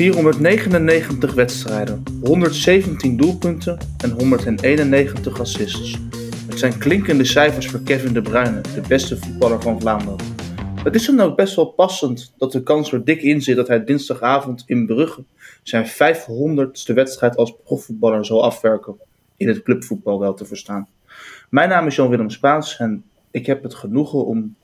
499 wedstrijden, 117 doelpunten en 191 assists. Het zijn klinkende cijfers voor Kevin De Bruyne, de beste voetballer van Vlaanderen. Het is dan ook best wel passend dat de kans er dik in zit dat hij dinsdagavond in Brugge zijn 500ste wedstrijd als profvoetballer zal afwerken. In het clubvoetbal wel te verstaan. Mijn naam is Jan-Willem Spaans en ik heb het genoegen om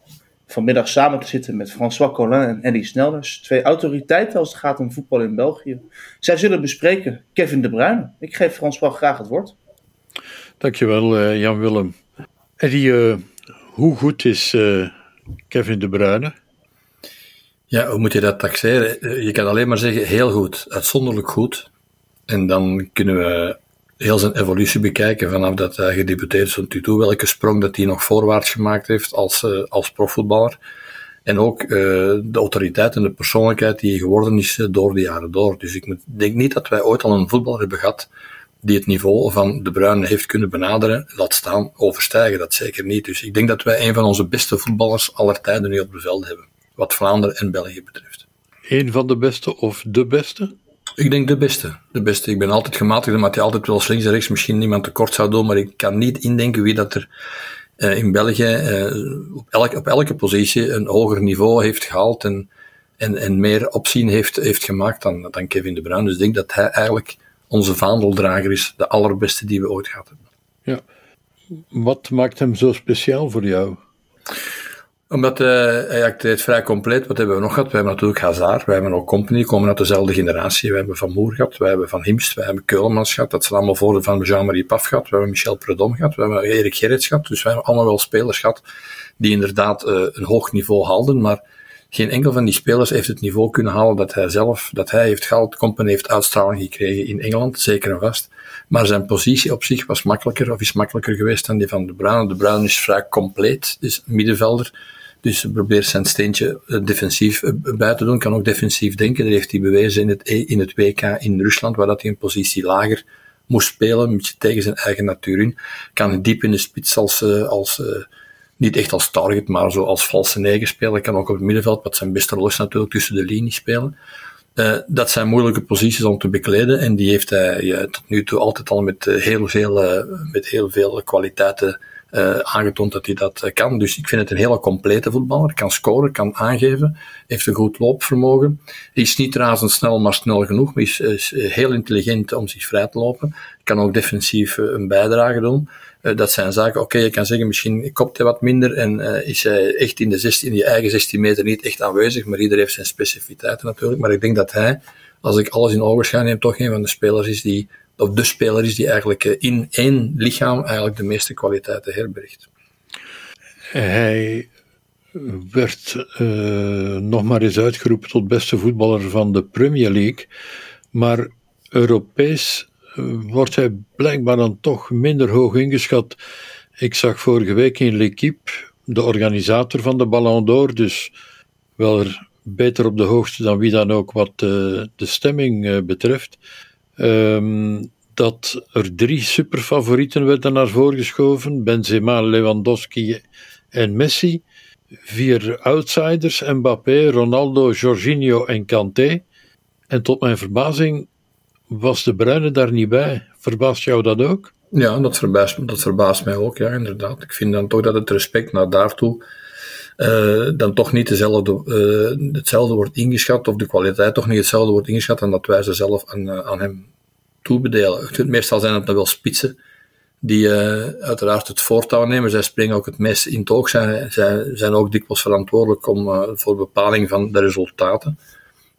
vanmiddag samen te zitten met François Collin en Eddie Snelders. Twee autoriteiten als het gaat om voetbal in België. Zij zullen bespreken Kevin De Bruyne. Ik geef François graag het woord. Dankjewel uh, Jan-Willem. Eddie, uh, hoe goed is uh, Kevin De Bruyne? Ja, hoe moet je dat taxeren? Je kan alleen maar zeggen heel goed, uitzonderlijk goed. En dan kunnen we heel zijn evolutie bekijken vanaf dat hij gedebuteerd is toe, welke sprong dat hij nog voorwaarts gemaakt heeft als, uh, als profvoetballer. En ook uh, de autoriteit en de persoonlijkheid die hij geworden is uh, door de jaren door. Dus ik denk niet dat wij ooit al een voetballer hebben gehad die het niveau van De Bruyne heeft kunnen benaderen, laat staan overstijgen, dat zeker niet. Dus ik denk dat wij een van onze beste voetballers aller tijden nu op de veld hebben, wat Vlaanderen en België betreft. Een van de beste of de beste? Ik denk de beste. De beste. Ik ben altijd gematigd omdat hij altijd wel links en rechts misschien niemand tekort zou doen, maar ik kan niet indenken wie dat er uh, in België uh, op, elk, op elke positie een hoger niveau heeft gehaald en, en, en meer opzien heeft, heeft gemaakt dan, dan Kevin De Bruyne. Dus ik denk dat hij eigenlijk onze vaandeldrager is, de allerbeste die we ooit gehad hebben. Ja. Wat maakt hem zo speciaal voor jou? Omdat uh, hij acteert vrij compleet. Wat hebben we nog gehad? We hebben natuurlijk Hazard, we hebben ook Company, komen uit dezelfde generatie. We hebben Van Moer gehad, we hebben Van Himst, we hebben Keulemans gehad. Dat zijn allemaal voor van Jean-Marie Paf gehad. We hebben Michel Predom gehad, we hebben Erik Gerrits gehad. Dus we hebben allemaal wel spelers gehad die inderdaad uh, een hoog niveau haalden. Maar geen enkel van die spelers heeft het niveau kunnen halen dat hij zelf, dat hij heeft gehaald. Company heeft uitstraling gekregen in Engeland, zeker en vast. Maar zijn positie op zich was makkelijker, of is makkelijker geweest dan die van De Bruyne. De Bruyne is vrij compleet, is middenvelder. Dus probeert zijn steentje defensief bij te doen. Kan ook defensief denken. Dat heeft hij bewezen in het, in het WK in Rusland, waar dat hij een positie lager moest spelen, een beetje tegen zijn eigen natuur in. Kan diep in de spits als, als niet echt als target, maar zo als valse negen spelen. Kan ook op het middenveld, wat zijn beste is natuurlijk, tussen de linies spelen. Uh, dat zijn moeilijke posities om te bekleden en die heeft hij ja, tot nu toe altijd al met heel veel, met heel veel kwaliteiten aangetoond dat hij dat kan. Dus ik vind het een hele complete voetballer. Kan scoren, kan aangeven, heeft een goed loopvermogen. Is niet razendsnel, maar snel genoeg. Maar is heel intelligent om zich vrij te lopen. Kan ook defensief een bijdrage doen. Uh, dat zijn zaken, oké, je kan zeggen, misschien kopt hij wat minder en uh, is hij echt in de 16, in die eigen 16 meter niet echt aanwezig, maar ieder heeft zijn specificiteiten natuurlijk. Maar ik denk dat hij, als ik alles in ogenschouw neem, toch een van de spelers is die of de speler is die eigenlijk in één lichaam eigenlijk de meeste kwaliteiten herbergt. Hij werd uh, nog maar eens uitgeroepen tot beste voetballer van de Premier League, maar Europees wordt hij blijkbaar dan toch minder hoog ingeschat. Ik zag vorige week in L'Equipe de organisator van de Ballon d'Or, dus wel er beter op de hoogte dan wie dan ook wat uh, de stemming uh, betreft. Um, dat er drie superfavorieten werden naar voren geschoven: Benzema, Lewandowski en Messi. Vier outsiders: Mbappé, Ronaldo, Jorginho en Kanté. En tot mijn verbazing was de Bruine daar niet bij. Verbaast jou dat ook? Ja, dat verbaast, dat verbaast mij ook, ja, inderdaad. Ik vind dan toch dat het respect naar daartoe uh, dan toch niet dezelfde, uh, hetzelfde wordt ingeschat, of de kwaliteit toch niet hetzelfde wordt ingeschat, dan dat wij ze zelf aan, uh, aan hem toebedelen. Meestal zijn het dan wel spitsen die uiteraard het voortouw nemen. Zij springen ook het meest in het oog. Zij, zij zijn ook dikwijls verantwoordelijk om, voor bepaling van de resultaten.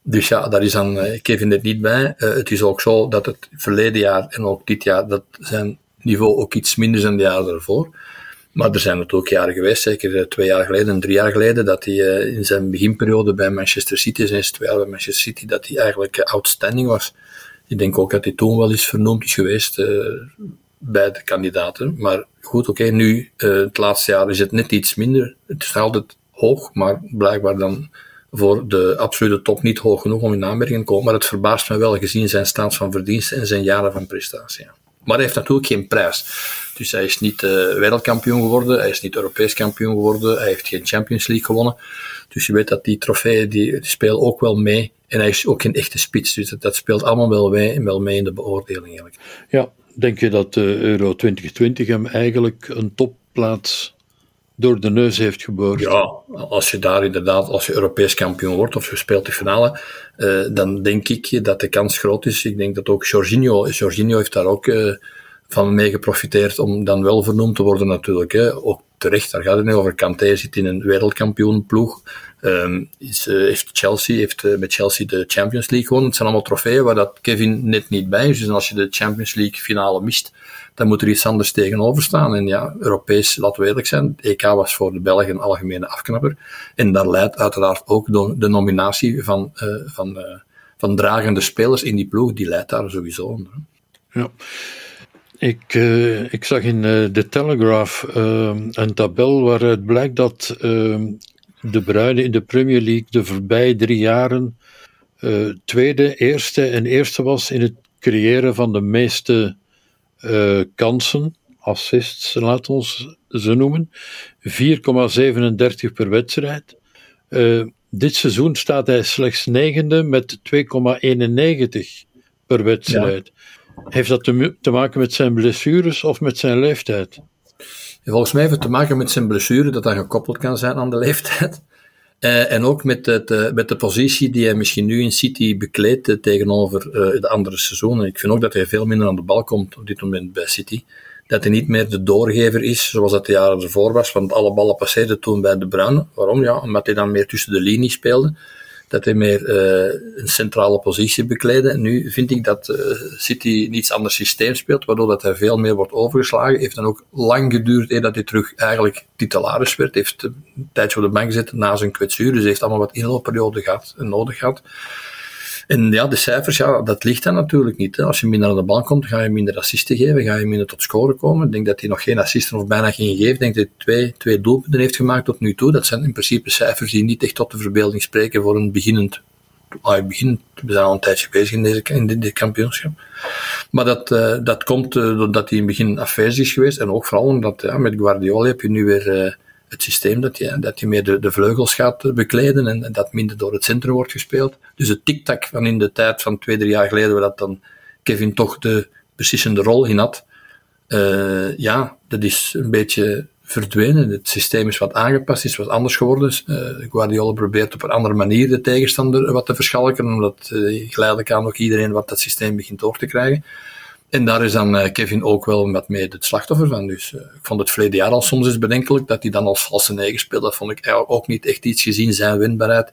Dus ja, daar is dan Kevin er niet bij. het is ook zo dat het verleden jaar en ook dit jaar, dat zijn niveau ook iets minder zijn de jaren daarvoor. Maar er zijn natuurlijk jaren geweest, zeker twee jaar geleden en drie jaar geleden, dat hij in zijn beginperiode bij Manchester City, zijn twee jaar bij Manchester City, dat hij eigenlijk outstanding was. Ik denk ook dat hij toen wel eens vernoemd is geweest bij de kandidaten. Maar goed, oké, nu, het laatste jaar is het net iets minder. Het is altijd hoog, maar blijkbaar dan voor de absolute top niet hoog genoeg om in aanmerking te komen. Maar het verbaast me wel gezien zijn staat van verdiensten en zijn jaren van prestatie. Maar hij heeft natuurlijk geen prijs. Dus hij is niet uh, wereldkampioen geworden, hij is niet Europees kampioen geworden, hij heeft geen Champions League gewonnen. Dus je weet dat die trofeeën, die, die ook wel mee. En hij is ook geen echte spits, dus dat, dat speelt allemaal wel mee, wel mee in de beoordeling eigenlijk. Ja, denk je dat de Euro 2020 hem eigenlijk een topplaats door de neus heeft geboord. Ja, als je daar inderdaad, als je Europees kampioen wordt of je speelt de finale, uh, dan denk ik dat de kans groot is. Ik denk dat ook Jorginho, Jorginho heeft daar ook uh, van mee geprofiteerd om dan wel vernoemd te worden natuurlijk. Hè. Ook terecht, daar gaat het niet over. Kanté zit in een wereldkampioenploeg. Um, is, uh, heeft Chelsea, heeft uh, met Chelsea de Champions League gewonnen. Het zijn allemaal trofeeën waar dat Kevin net niet bij is. Dus als je de Champions League finale mist, dan moet er iets anders tegenover staan. En ja, Europees, laten we eerlijk zijn, EK was voor de Belgen een algemene afknapper. En daar leidt uiteraard ook de, nominatie van, uh, van, van dragende spelers in die ploeg, die leidt daar sowieso onder. Ja. Ik, uh, ik zag in uh, de Telegraph uh, een tabel waaruit blijkt dat de Bruine in de Premier League de voorbije drie jaren tweede, eerste en eerste was in het creëren van de meeste kansen, assists, laat ons ze noemen, 4,37 per wedstrijd. dit seizoen staat hij slechts negende met 2,91 per wedstrijd. Ja. Heeft dat te, maken met zijn blessures of met zijn leeftijd? Volgens mij heeft het te maken met zijn blessure, dat dat gekoppeld kan zijn aan de leeftijd. Uh, en ook met, uh, met de positie die hij misschien nu in City bekleedt uh, tegenover de andere seizoenen. Ik vind ook dat hij veel minder aan de bal komt op dit moment bij City. Dat hij niet meer de doorgever is zoals dat de jaren ervoor was, want alle ballen passeerden toen bij de Bruyne. Waarom? Ja, omdat hij dan meer tussen de linies speelde dat hij meer uh, een centrale positie bekleedde. En nu vind ik dat uh, City een iets systeem speelt, waardoor dat hij veel meer wordt overgeslagen. Heeft dan ook lang geduurd eer dat hij terug eigenlijk titularis werd. Heeft een tijdje op de bank gezeten na zijn kwetsuur, dus heeft allemaal wat inloopperiode gehad, nodig gehad. En ja, de cijfers, ja, dat ligt dan natuurlijk niet. Als je minder aan de bal komt, ga je minder assisten geven, ga je minder tot scoren komen. Ik denk dat hij nog geen assisten of bijna geen geeft. Ik denk dat hij twee, twee doelpunten heeft gemaakt tot nu toe. Dat zijn in principe cijfers die niet echt tot de verbeelding spreken voor een beginnend ah, begin, we zijn al een tijdje bezig in, deze, in dit, kampioenschap. Maar dat, uh, dat komt uh, doordat hij in het begin afwezig is geweest. En ook vooral omdat ja, met Guardiola heb je nu weer uh, het systeem dat je, dat je meer de, vleugels gaat bekleden en, dat minder door het centrum wordt gespeeld. Dus het tik-tak van in de tijd van twee, drie jaar geleden, waar dat dan Kevin toch de beslissende rol in had, uh, ja, dat is een beetje verdwenen. Het systeem is wat aangepast, is wat anders geworden. Uh, Guardiola probeert op een andere manier de tegenstander wat te verschalken, omdat uh, geleidelijk aan ook iedereen wat dat systeem begint door te krijgen. En daar is dan uh, Kevin ook wel met mee het slachtoffer van. Dus uh, ik vond het verleden jaar al soms eens bedenkelijk dat hij dan als valse negen speelde. Dat vond ik ook niet echt iets gezien zijn winbaarheid.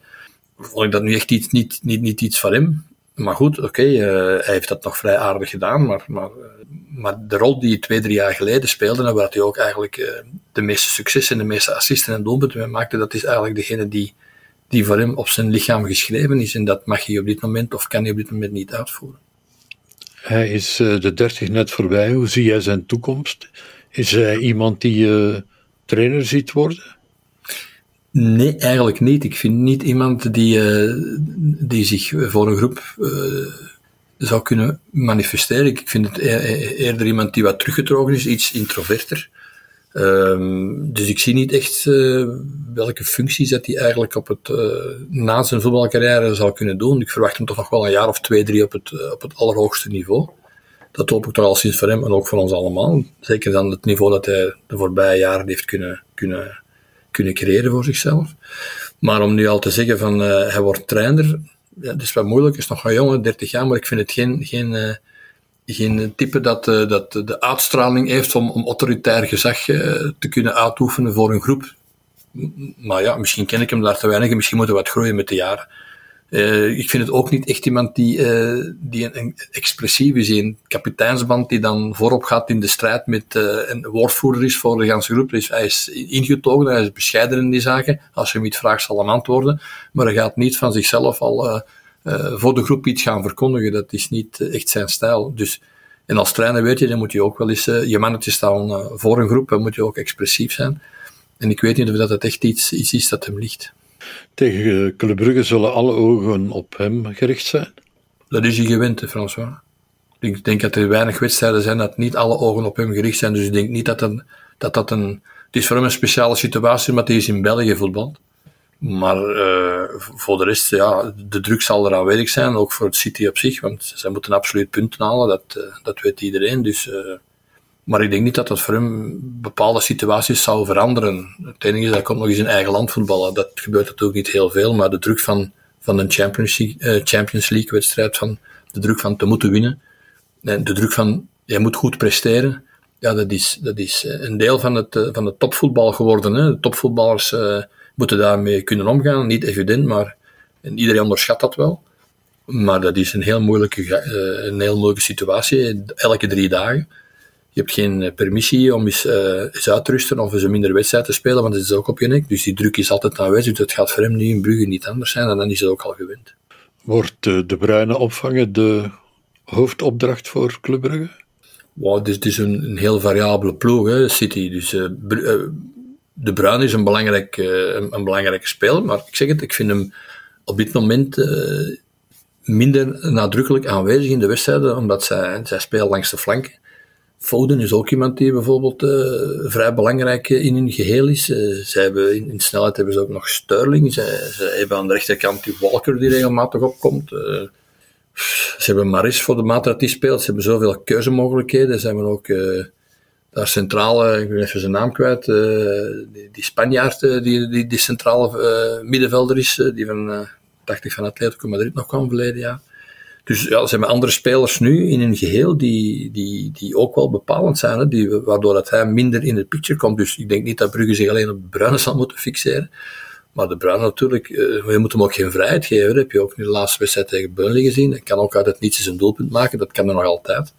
Vond ik dat nu echt iets, niet, niet, niet iets van hem. Maar goed, oké, uh, hij heeft dat nog vrij aardig gedaan. Maar, maar, maar de rol die hij twee, drie jaar geleden speelde, en waar hij ook eigenlijk de meeste successen, de meeste assisten en doelpunten maakte, dat is eigenlijk degene die, die voor hem op zijn lichaam geschreven is. En dat mag hij op dit moment, of kan hij op dit moment niet uitvoeren. Hij is uh, de 30 net voorbij. Hoe zie jij zijn toekomst? Is hij iemand die je uh, trainer ziet worden? Nee, eigenlijk niet. Ik vind niet iemand die, uh, die zich voor een groep zou kunnen manifesteren. Ik vind het eerder iemand die wat teruggetrokken is, iets introverter. Um, dus ik zie niet echt uh, welke functies dat hij eigenlijk op het, uh, na zijn voetbalcarrière zal kunnen doen. Ik verwacht hem toch nog wel een jaar of twee, drie op het, uh, op het allerhoogste niveau. Dat hoop ik toch al sinds voor hem en ook voor ons allemaal. Zeker dan het niveau dat hij de voorbije jaren heeft kunnen, kunnen, kunnen creëren voor zichzelf. Maar om nu al te zeggen van hij wordt trainer, ja, dat is wel moeilijk. Hij is nog een jongen, 30 jaar, maar ik vind het geen, geen geen type dat, uh, dat de uitstraling heeft om, om autoritair gezag uh, te kunnen uitoefenen voor een groep. Maar ja, misschien ken ik hem daar te weinig en misschien moet hij wat groeien met de jaren. Uh, ik vind het ook niet echt iemand die, die een, een, expressief is, een kapiteinsband die dan voorop gaat in de strijd met een woordvoerder is voor de hele groep. Dus hij is ingetogen, hij is bescheiden in die zaken. Als je hem iets vraagt, zal hem antwoorden. Maar hij gaat niet van zichzelf al uh, voor de groep iets gaan verkondigen. Dat is niet eh, echt zijn stijl. Dus, en als trainer weet je, dan moet je ook wel eens uh, je mannetje staan voor een groep. Dan moet je ook expressief zijn. En ik weet niet of dat het echt iets, iets is dat hem ligt. Tegen Club Brugge zullen alle ogen op hem gericht zijn? Dat is hij gewend, François. Ik denk dat er weinig wedstrijden zijn dat niet alle ogen op hem gericht zijn. Dus ik denk niet dat een, dat, dat een. Het is voor hem een speciale situatie, maar hij is in België voetbal. Maar uh, voor de rest, ja, de druk zal er aanwezig zijn, ook voor het City op zich, want zij moeten absoluut punten halen, dat, uh, dat weet iedereen. Dus, uh, maar ik denk niet dat dat voor hem bepaalde situaties zou veranderen. Het enige is hij komt nog eens in eigen land voetballen. Dat gebeurt natuurlijk niet heel veel, maar de druk van, van een Champions League, Champions League wedstrijd, van de druk van te moeten winnen, en de druk van jij moet goed presteren, ja, dat is, dat is een deel van het, van het topvoetbal geworden. Hè. De topvoetballers moeten daarmee kunnen omgaan. Niet evident, maar iedereen onderschat dat wel. Maar dat is een heel moeilijke, uh, een heel moeilijke situatie, elke drie dagen. Je hebt geen eh, permissie om eens, uh, eens uit te rusten of eens een minder wedstrijd te spelen, want dat is ook op je nek. Dus die druk is altijd aanwezig. Dus het gaat voor hem nu in Brugge niet anders zijn en dan is het ook al gewend. Wordt de bruine opvangen de hoofdopdracht voor Club Brugge? Wow, het is, het is een, een, heel variabele ploeg, hè, City. Dus uh, de Bruin is een, belangrijk, uh, een, een, belangrijke speler, maar ik zeg het, ik vind hem op dit moment uh, minder nadrukkelijk aanwezig in de wedstrijden, omdat zij, zij spelen langs de flanken. Foden is ook iemand die bijvoorbeeld uh, vrij belangrijk in hun geheel is. zij hebben, in, snelheid hebben ze ook nog Sterling. Zij hebben aan de rechterkant die Walker die regelmatig opkomt. ze hebben Maris voor de maat dat die speelt. Ze hebben zoveel keuzemogelijkheden. Ze hebben ook daar centrale, ik ben even zijn naam kwijt, uh, die, die Spanjaard, uh, die, die, die centrale uh, middenvelder is, die van, dacht ik, van Atletico Madrid nog kwam verleden jaar. Dus ja, ze hebben andere spelers nu in hun geheel die, die, die ook wel bepalend zijn, hè, die, waardoor dat hij minder in het picture komt. Dus ik denk niet dat Brugge zich alleen op de Bruine zal moeten fixeren. Maar de Bruine natuurlijk, je moet hem ook geen vrijheid geven. Dat heb je ook nu de laatste wedstrijd tegen Burnley gezien. Hij kan ook uit het niets een doelpunt maken, dat kan er nog altijd.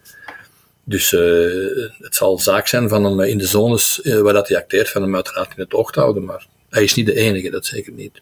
Dus uh, het zal zaak zijn van hem in de zones uh, waar dat hij acteert, van hem uiteraard in het oog te houden. Maar hij is niet de enige, dat zeker niet.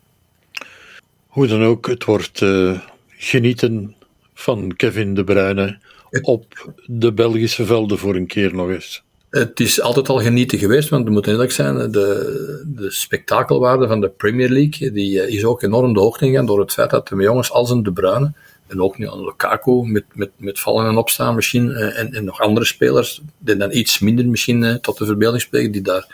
Hoe dan ook, het wordt uh, genieten van Kevin De Bruyne op de Belgische velden voor een keer nog eens. Het is altijd al genieten geweest, want we moeten eerlijk zijn, de, de spektakelwaarde van de Premier League die is ook enorm de hoogte ingegaan door het feit dat de jongens als een De Bruyne en ook nu aan Lukaku met, met, met vallen en opstaan misschien. Uh, en, en nog andere spelers die dan iets minder misschien uh, tot de verbeelding die daar,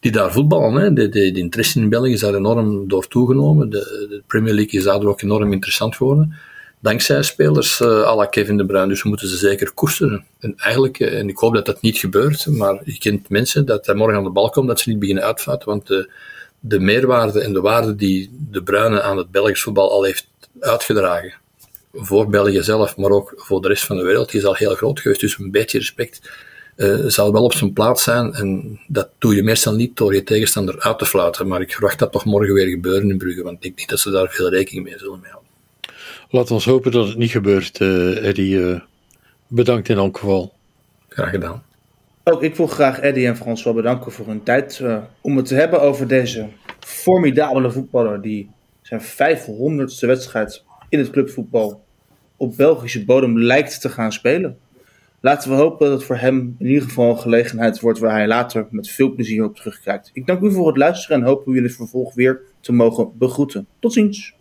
die daar voetballen. Hè. De, de, de, interesse in België is daar enorm door toegenomen. De, de Premier League is daardoor ook enorm interessant geworden. Dankzij spelers uh, à la Kevin De Bruyne, dus we moeten ze zeker koesteren. En eigenlijk, en ik hoop dat dat niet gebeurt, maar je kent mensen dat hij morgen aan de bal komt, dat ze niet beginnen uitvaten, want de, de meerwaarde en de waarde die De Bruyne aan het Belgisch voetbal al heeft uitgedragen, voor België zelf, maar ook voor de rest van de wereld, die is al heel groot geweest. Dus een beetje respect uh, zal wel op zijn plaats zijn. En dat doe je meestal niet door je tegenstander uit te fluiten. Maar ik verwacht dat toch morgen weer gebeuren in Brugge, want ik denk niet dat ze daar veel rekening mee zullen mee houden. Laat ons hopen dat het niet gebeurt, uh, Eddie. Uh, bedankt in elk geval. Graag gedaan. Ook ik wil graag Eddie en François bedanken voor hun tijd om het te hebben over deze formidabele voetballer die zijn 500ste wedstrijd in het clubvoetbal op Belgische bodem lijkt te gaan spelen. Laten we hopen dat het voor hem in ieder geval een gelegenheid wordt waar hij later met veel plezier op terugkijkt. Ik dank u voor het luisteren en hoop u jullie vervolg weer te mogen begroeten. Tot ziens.